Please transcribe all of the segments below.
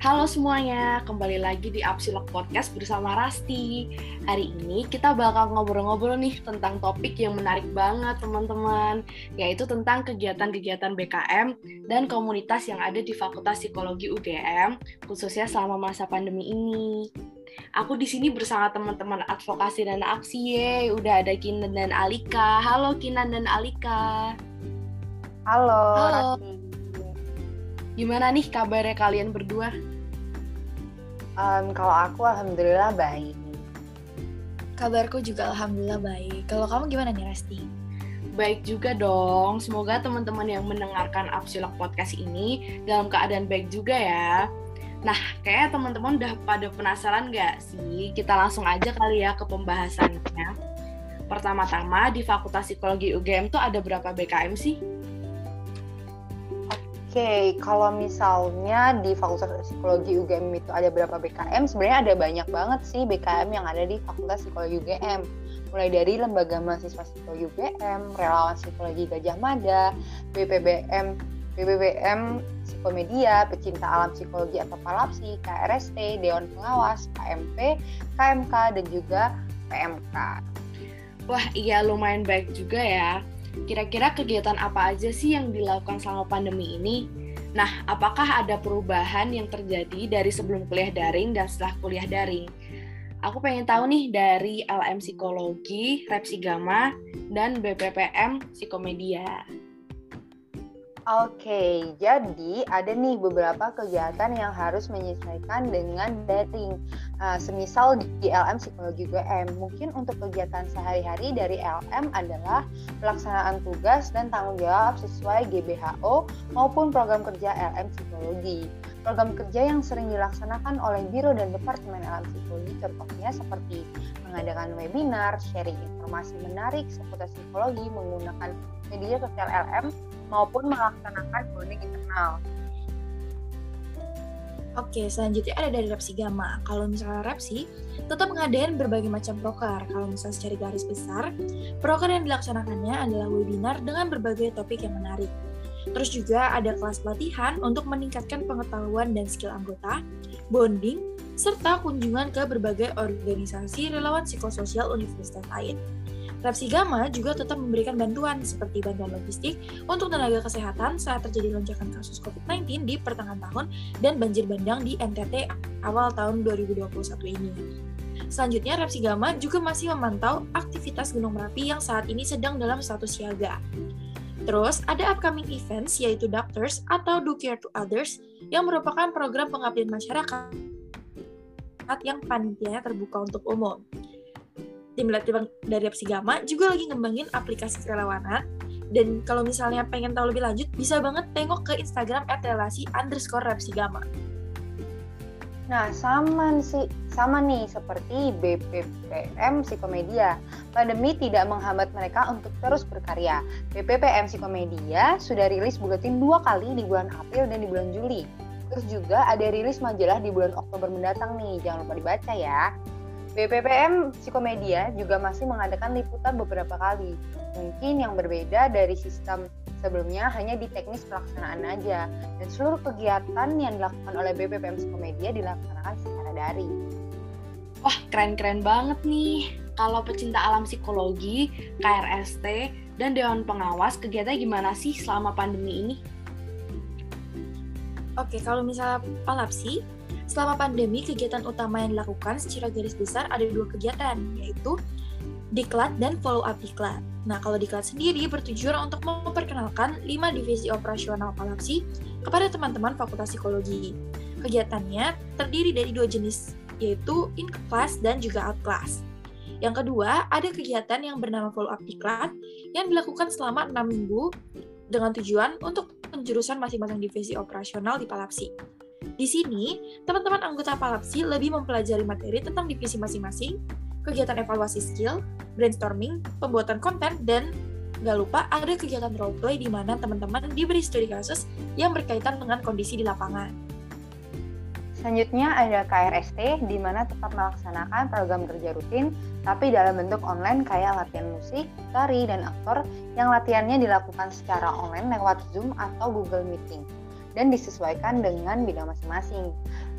Halo semuanya, kembali lagi di Apsilog Podcast bersama Rasti. Hari ini kita bakal ngobrol-ngobrol nih tentang topik yang menarik banget teman-teman, yaitu tentang kegiatan-kegiatan BKM dan komunitas yang ada di Fakultas Psikologi UGM, khususnya selama masa pandemi ini. Aku di sini bersama teman-teman advokasi dan aksi ye. Udah ada Kinan dan Alika. Halo Kinan dan Alika. Halo. Halo. Gimana nih kabarnya kalian berdua? Um, kalau aku alhamdulillah baik. Kabarku juga alhamdulillah baik. Kalau kamu gimana nih Resti? Baik juga dong. Semoga teman-teman yang mendengarkan Apsilog Podcast ini dalam keadaan baik juga ya. Nah, kayak teman-teman udah pada penasaran nggak sih? Kita langsung aja kali ya ke pembahasannya. Pertama-tama di Fakultas Psikologi UGM tuh ada berapa BKM sih? Okay, kalau misalnya di Fakultas Psikologi UGM itu ada berapa BKM? Sebenarnya ada banyak banget sih BKM yang ada di Fakultas Psikologi UGM. Mulai dari Lembaga Mahasiswa Psikologi UGM, Relawan Psikologi Gajah Mada, BPBM, BPBM Psikomedia, Pecinta Alam Psikologi atau Palapsi, KRST, Dewan Pengawas, KMP, KMK, dan juga PMK. Wah, iya lumayan baik juga ya. Kira-kira kegiatan apa aja sih yang dilakukan selama pandemi ini? Nah, apakah ada perubahan yang terjadi dari sebelum kuliah daring dan setelah kuliah daring? Aku pengen tahu nih dari LM Psikologi, Repsi Gama, dan BPPM Psikomedia. Oke, jadi ada nih beberapa kegiatan yang harus menyesuaikan dengan daring. Uh, semisal di LM Psikologi UGM, mungkin untuk kegiatan sehari-hari dari LM adalah pelaksanaan tugas dan tanggung jawab sesuai GBHO maupun program kerja LM Psikologi. Program kerja yang sering dilaksanakan oleh Biro dan Departemen LM Psikologi contohnya seperti mengadakan webinar, sharing informasi menarik seputar psikologi menggunakan media sosial LM maupun melaksanakan bonding internal. Oke, selanjutnya ada dari Repsi Gama. Kalau misalnya Repsi, tetap mengadain berbagai macam proker. Kalau misalnya secara garis besar, proker yang dilaksanakannya adalah webinar dengan berbagai topik yang menarik. Terus juga ada kelas pelatihan untuk meningkatkan pengetahuan dan skill anggota, bonding, serta kunjungan ke berbagai organisasi relawan psikososial universitas lain. Rapsi Gama juga tetap memberikan bantuan seperti bantuan logistik untuk tenaga kesehatan saat terjadi lonjakan kasus COVID-19 di pertengahan tahun dan banjir bandang di NTT awal tahun 2021 ini. Selanjutnya, Rapsi Gama juga masih memantau aktivitas Gunung Merapi yang saat ini sedang dalam status siaga. Terus, ada upcoming events yaitu Doctors atau Do Care to Others yang merupakan program pengabdian masyarakat yang panitianya terbuka untuk umum tim tim dari Apsigama juga lagi ngembangin aplikasi kerelawanan dan kalau misalnya pengen tahu lebih lanjut bisa banget tengok ke Instagram @relasi underscore Rapsigama. Nah, sama sih sama nih seperti BPPM Psikomedia. Pandemi tidak menghambat mereka untuk terus berkarya. BPPM Psikomedia sudah rilis buletin dua kali di bulan April dan di bulan Juli. Terus juga ada rilis majalah di bulan Oktober mendatang nih, jangan lupa dibaca ya. BPPM Psikomedia juga masih mengadakan liputan beberapa kali. Mungkin yang berbeda dari sistem sebelumnya hanya di teknis pelaksanaan aja. Dan seluruh kegiatan yang dilakukan oleh BPPM Psikomedia dilaksanakan secara daring. Wah, keren-keren banget nih. Kalau pecinta alam psikologi, KRST, dan Dewan Pengawas, kegiatannya gimana sih selama pandemi ini? Oke, kalau misalnya Palapsi, Selama pandemi, kegiatan utama yang dilakukan secara garis besar ada dua kegiatan, yaitu diklat dan follow up diklat. Nah, kalau diklat sendiri bertujuan untuk memperkenalkan 5 divisi operasional Palapsi kepada teman-teman Fakultas Psikologi. Kegiatannya terdiri dari dua jenis, yaitu in class dan juga out class. Yang kedua, ada kegiatan yang bernama follow up diklat yang dilakukan selama 6 minggu dengan tujuan untuk penjurusan masing-masing divisi operasional di Palapsi. Di sini, teman-teman anggota Palapsi lebih mempelajari materi tentang divisi masing-masing, kegiatan evaluasi skill, brainstorming, pembuatan konten, dan gak lupa ada kegiatan roleplay di mana teman-teman diberi studi kasus yang berkaitan dengan kondisi di lapangan. Selanjutnya ada KRST, di mana tetap melaksanakan program kerja rutin, tapi dalam bentuk online kayak latihan musik, tari, dan aktor yang latihannya dilakukan secara online lewat Zoom atau Google Meeting. Dan disesuaikan dengan bidang masing-masing.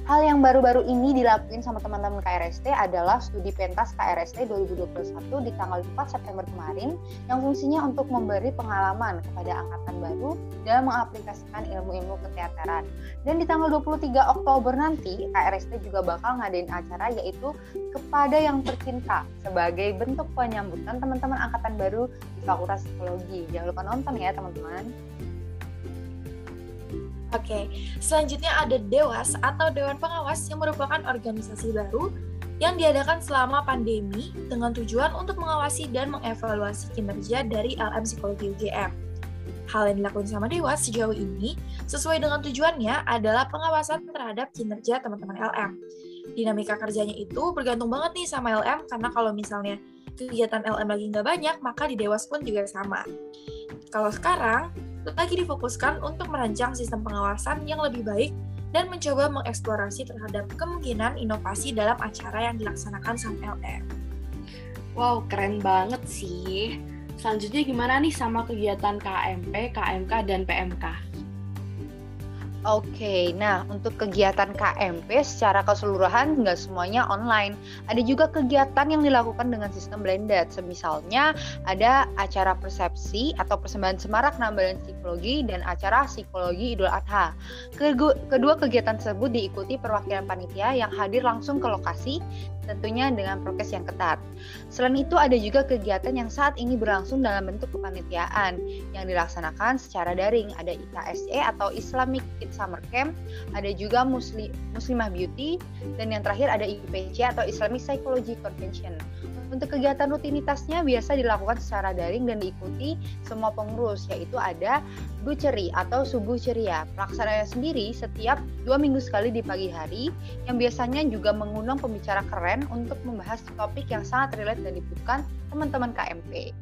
Hal yang baru-baru ini dilakuin sama teman-teman KRST adalah studi pentas KRST 2021 di tanggal 4 September kemarin yang fungsinya untuk memberi pengalaman kepada angkatan baru dalam mengaplikasikan ilmu-ilmu keteateran. Dan di tanggal 23 Oktober nanti KRST juga bakal ngadain acara yaitu kepada yang tercinta sebagai bentuk penyambutan teman-teman angkatan baru di Fakultas Psikologi. Jangan lupa nonton ya teman-teman. Oke, selanjutnya ada Dewas atau Dewan Pengawas yang merupakan organisasi baru yang diadakan selama pandemi dengan tujuan untuk mengawasi dan mengevaluasi kinerja dari LM Psikologi UGM. Hal yang dilakukan sama Dewas sejauh ini sesuai dengan tujuannya adalah pengawasan terhadap kinerja teman-teman LM. Dinamika kerjanya itu bergantung banget nih sama LM karena kalau misalnya kegiatan LM lagi nggak banyak, maka di Dewas pun juga sama. Kalau sekarang, lagi difokuskan untuk merancang sistem pengawasan yang lebih baik dan mencoba mengeksplorasi terhadap kemungkinan inovasi dalam acara yang dilaksanakan sama LM. Wow, keren banget sih. Selanjutnya gimana nih sama kegiatan KMP, KMK, dan PMK? Oke, nah untuk kegiatan KMP secara keseluruhan nggak semuanya online. Ada juga kegiatan yang dilakukan dengan sistem blended. Semisalnya ada acara persepsi atau persembahan semarak nambahan psikologi dan acara psikologi Idul Adha. Kedua kegiatan tersebut diikuti perwakilan panitia yang hadir langsung ke lokasi tentunya dengan prokes yang ketat. Selain itu ada juga kegiatan yang saat ini berlangsung dalam bentuk kepanitiaan yang dilaksanakan secara daring. Ada IKSE atau Islamic Summer Camp, ada juga Muslim, Muslimah Beauty, dan yang terakhir ada IPC atau Islamic Psychology Convention. Untuk kegiatan rutinitasnya biasa dilakukan secara daring dan diikuti semua pengurus, yaitu ada Buceri atau Subuh Ceria. Pelaksanaannya sendiri setiap dua minggu sekali di pagi hari, yang biasanya juga mengundang pembicara keren untuk membahas topik yang sangat relate dan dibutuhkan teman-teman KMP.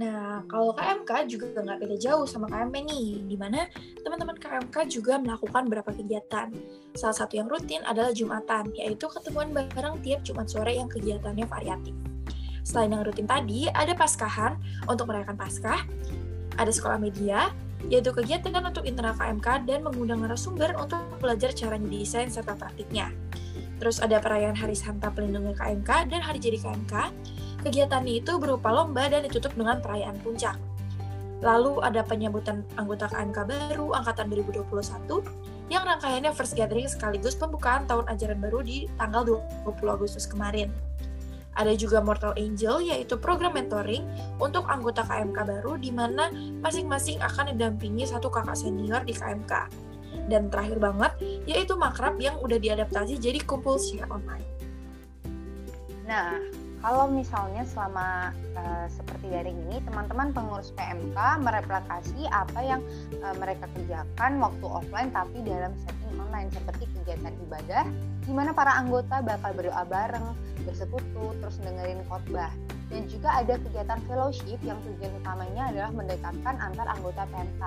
Nah, kalau KMK juga nggak beda jauh sama KMP nih, di mana teman-teman KMK juga melakukan beberapa kegiatan. Salah satu yang rutin adalah Jumatan, yaitu ketemuan bareng tiap Jumat sore yang kegiatannya variatif. Selain yang rutin tadi, ada Paskahan untuk merayakan Paskah, ada sekolah media, yaitu kegiatan untuk internal KMK dan mengundang narasumber untuk belajar cara desain serta praktiknya. Terus ada perayaan Hari Santa Pelindungan KMK dan Hari Jadi KMK, Kegiatan itu berupa lomba dan ditutup dengan perayaan puncak. Lalu ada penyambutan anggota KMK baru angkatan 2021 yang rangkaiannya first gathering sekaligus pembukaan tahun ajaran baru di tanggal 20 Agustus kemarin. Ada juga Mortal Angel, yaitu program mentoring untuk anggota KMK baru di mana masing-masing akan didampingi satu kakak senior di KMK. Dan terakhir banget, yaitu Makrab yang udah diadaptasi jadi kumpul secara online. Nah, kalau misalnya selama uh, seperti daring ini teman-teman pengurus PMK mereplikasi apa yang uh, mereka kerjakan waktu offline tapi dalam setting online seperti kegiatan ibadah di mana para anggota bakal berdoa bareng, bersekutu, terus dengerin khotbah. Dan juga ada kegiatan fellowship yang tujuan utamanya adalah mendekatkan antar anggota PMK.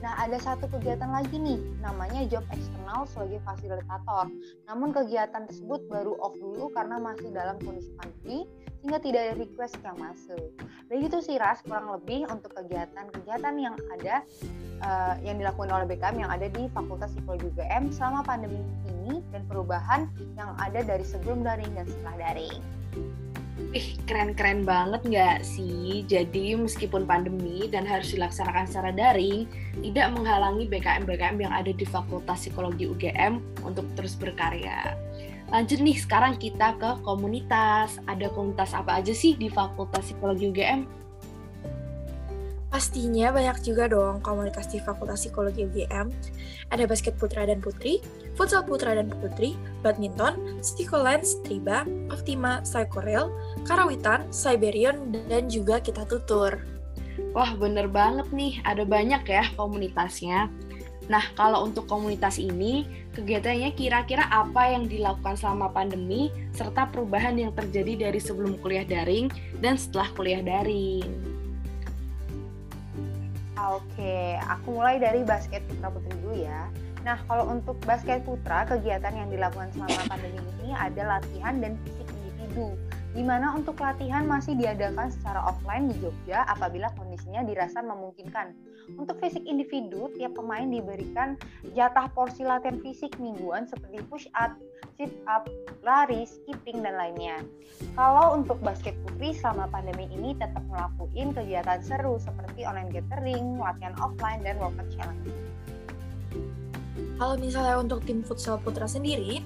Nah, ada satu kegiatan lagi nih, namanya job eksternal sebagai fasilitator. Namun kegiatan tersebut baru off dulu karena masih dalam kondisi pandemi, sehingga tidak ada request yang masuk. Begitu sih Ras, kurang lebih untuk kegiatan-kegiatan yang ada uh, yang dilakukan oleh BKM yang ada di Fakultas Psikologi UGM selama pandemi ini dan perubahan yang ada dari sebelum daring dan setelah daring. Ih, keren-keren banget nggak sih? Jadi meskipun pandemi dan harus dilaksanakan secara daring, tidak menghalangi BKM-BKM yang ada di Fakultas Psikologi UGM untuk terus berkarya. Lanjut nih, sekarang kita ke komunitas. Ada komunitas apa aja sih di Fakultas Psikologi UGM? Pastinya banyak juga dong komunitas di Fakultas Psikologi UGM. Ada basket putra dan putri, futsal putra dan putri, badminton, Psikolens, Triba, Optima, Psychorail, Karawitan, Siberian, dan juga kita tutur. Wah, bener banget nih. Ada banyak ya komunitasnya. Nah, kalau untuk komunitas ini, kegiatannya kira-kira apa yang dilakukan selama pandemi, serta perubahan yang terjadi dari sebelum kuliah daring dan setelah kuliah daring. Oke, aku mulai dari basket putra putri dulu ya. Nah, kalau untuk basket putra, kegiatan yang dilakukan selama pandemi ini ada latihan dan fisik individu. Di mana untuk latihan masih diadakan secara offline di Jogja apabila kondisinya dirasa memungkinkan. Untuk fisik individu, tiap pemain diberikan jatah porsi latihan fisik mingguan seperti push up, sit up, lari, skipping, dan lainnya. Kalau untuk basket putri selama pandemi ini tetap melakukan kegiatan seru seperti online gathering, latihan offline, dan workout challenge. Kalau misalnya untuk tim futsal putra sendiri,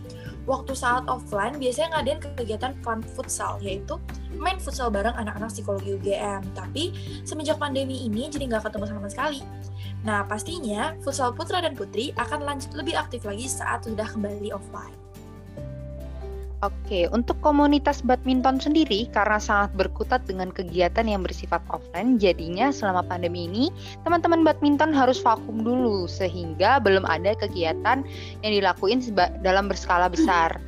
waktu saat offline biasanya ngadain kegiatan fun futsal, yaitu main futsal bareng anak-anak psikologi UGM. Tapi semenjak pandemi ini jadi nggak ketemu sama sekali. Nah, pastinya futsal putra dan putri akan lanjut lebih aktif lagi saat sudah kembali offline. Oke, untuk komunitas badminton sendiri karena sangat berkutat dengan kegiatan yang bersifat offline, jadinya selama pandemi ini teman-teman badminton harus vakum dulu sehingga belum ada kegiatan yang dilakuin dalam berskala besar.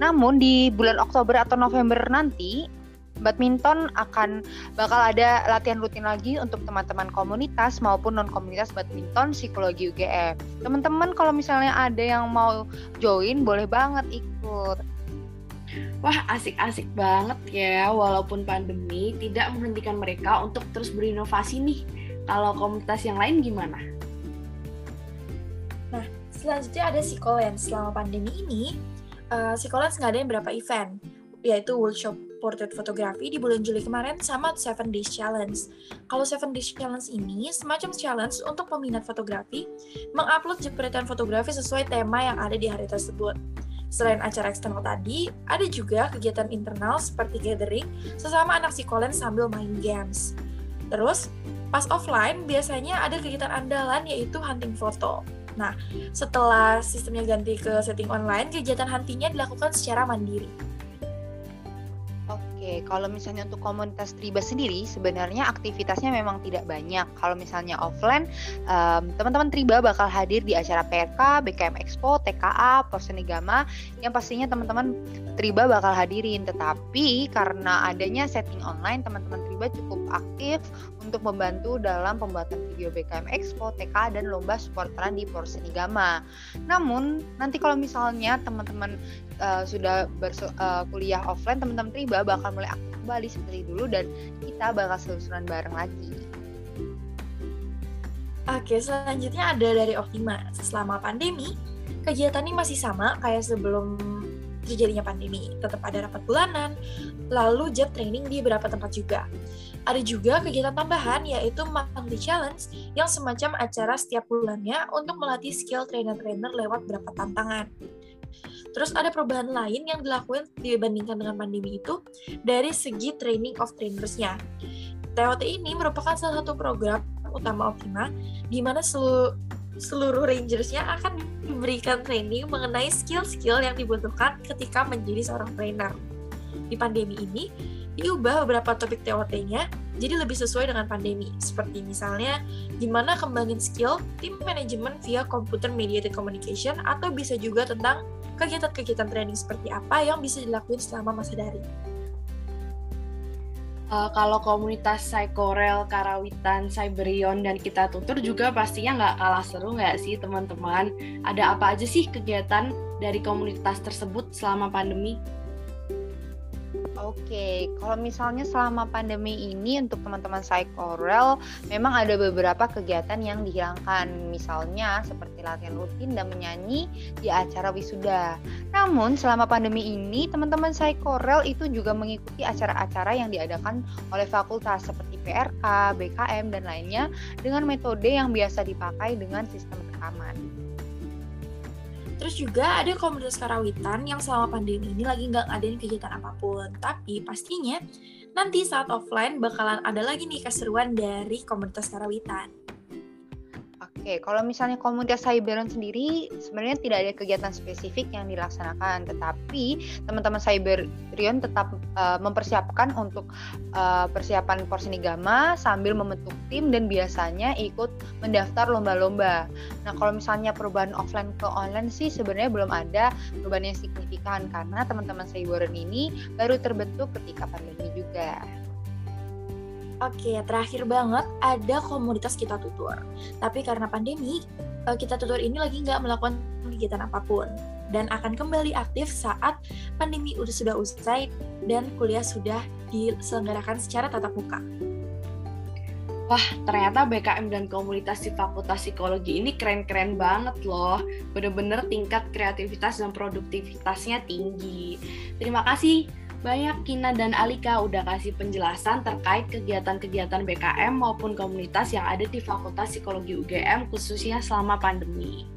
Namun di bulan Oktober atau November nanti badminton akan bakal ada latihan rutin lagi untuk teman-teman komunitas maupun non komunitas badminton psikologi UGM. Teman-teman kalau misalnya ada yang mau join boleh banget ikut. Wah, asik-asik banget ya. Walaupun pandemi tidak menghentikan mereka untuk terus berinovasi nih. Kalau komunitas yang lain gimana? Nah, selanjutnya ada Psikolens. Selama pandemi ini, uh, Psikolens ngadain beberapa event, yaitu workshop portrait fotografi di bulan Juli kemarin sama Seven Days Challenge. Kalau Seven Days Challenge ini semacam challenge untuk peminat fotografi mengupload jepretan fotografi sesuai tema yang ada di hari tersebut. Selain acara eksternal tadi, ada juga kegiatan internal seperti gathering sesama anak psikolen sambil main games. Terus, pas offline biasanya ada kegiatan andalan yaitu hunting foto. Nah, setelah sistemnya ganti ke setting online, kegiatan huntingnya dilakukan secara mandiri. Kalau misalnya untuk komunitas Triba sendiri, sebenarnya aktivitasnya memang tidak banyak. Kalau misalnya offline, um, teman-teman Triba bakal hadir di acara PRK, BKM Expo, TKA, Prosenigama, yang pastinya teman-teman Triba bakal hadirin. Tetapi karena adanya setting online, teman-teman Triba cukup aktif untuk membantu dalam pembuatan video BKM Expo, TKA, dan lomba supporteran di Prosenigama. Namun, nanti kalau misalnya teman-teman uh, sudah uh, kuliah offline, teman-teman Triba bakal mulai aktif kembali seperti dulu dan kita bakal selusuran bareng lagi. Oke, selanjutnya ada dari Optima. Selama pandemi, kegiatan ini masih sama kayak sebelum terjadinya pandemi. Tetap ada rapat bulanan, lalu job training di beberapa tempat juga. Ada juga kegiatan tambahan yaitu monthly challenge yang semacam acara setiap bulannya untuk melatih skill trainer-trainer lewat beberapa tantangan. Terus ada perubahan lain yang dilakukan dibandingkan dengan pandemi itu dari segi training of trainersnya. TOT ini merupakan salah satu program utama Optima di mana seluruh seluruh rangersnya akan diberikan training mengenai skill-skill yang dibutuhkan ketika menjadi seorang trainer. Di pandemi ini, diubah beberapa topik TOT-nya jadi lebih sesuai dengan pandemi. Seperti misalnya, gimana kembangin skill tim manajemen via computer mediated communication atau bisa juga tentang kegiatan-kegiatan training seperti apa yang bisa dilakuin selama masa daring. Uh, kalau komunitas Psychorel, Karawitan, Cyberion, dan kita tutur juga pastinya nggak kalah seru nggak sih teman-teman? Ada apa aja sih kegiatan dari komunitas tersebut selama pandemi? Oke, kalau misalnya selama pandemi ini untuk teman-teman Psychorel memang ada beberapa kegiatan yang dihilangkan, misalnya seperti latihan rutin dan menyanyi di acara wisuda. Namun selama pandemi ini teman-teman Psychorel itu juga mengikuti acara-acara yang diadakan oleh fakultas seperti PRK, BKM dan lainnya dengan metode yang biasa dipakai dengan sistem rekaman. Terus juga ada komunitas karawitan yang selama pandemi ini lagi nggak ngadain kegiatan apa pun. Tapi pastinya nanti saat offline bakalan ada lagi nih keseruan dari komunitas karawitan. Oke, kalau misalnya komunitas Cyberon sendiri sebenarnya tidak ada kegiatan spesifik yang dilaksanakan, tetapi teman-teman Cyberion tetap uh, mempersiapkan untuk uh, persiapan Porsinigama sambil membentuk tim dan biasanya ikut mendaftar lomba-lomba. Nah, kalau misalnya perubahan offline ke online sih sebenarnya belum ada perubahan yang signifikan karena teman-teman Cyberon ini baru terbentuk ketika pandemi juga. Oke, terakhir banget ada komunitas kita tutur. Tapi karena pandemi, eh, kita tutur ini lagi nggak melakukan kegiatan apa pun. dan akan kembali aktif saat pandemi udah sudah usai dan kuliah sudah diselenggarakan secara tatap muka. Wah, ternyata BKM dan komunitas di Fakultas Psikologi ini keren-keren banget loh. Bener-bener tingkat kreativitas dan produktivitasnya tinggi. Terima kasih banyak Kina dan Alika udah kasih penjelasan terkait kegiatan-kegiatan BKM maupun komunitas yang ada di Fakultas Psikologi UGM khususnya selama pandemi.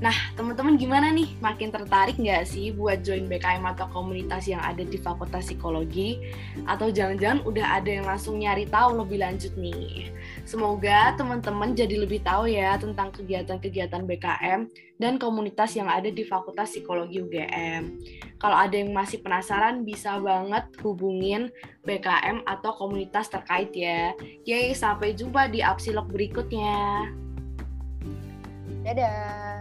Nah, teman-teman gimana nih? Makin tertarik nggak sih buat join BKM atau komunitas yang ada di Fakultas Psikologi? Atau jangan-jangan udah ada yang langsung nyari tahu lebih lanjut nih? Semoga teman-teman jadi lebih tahu ya tentang kegiatan-kegiatan BKM dan komunitas yang ada di Fakultas Psikologi UGM. Kalau ada yang masih penasaran, bisa banget hubungin BKM atau komunitas terkait ya. Yeay, sampai jumpa di Apsilog berikutnya. Dadah.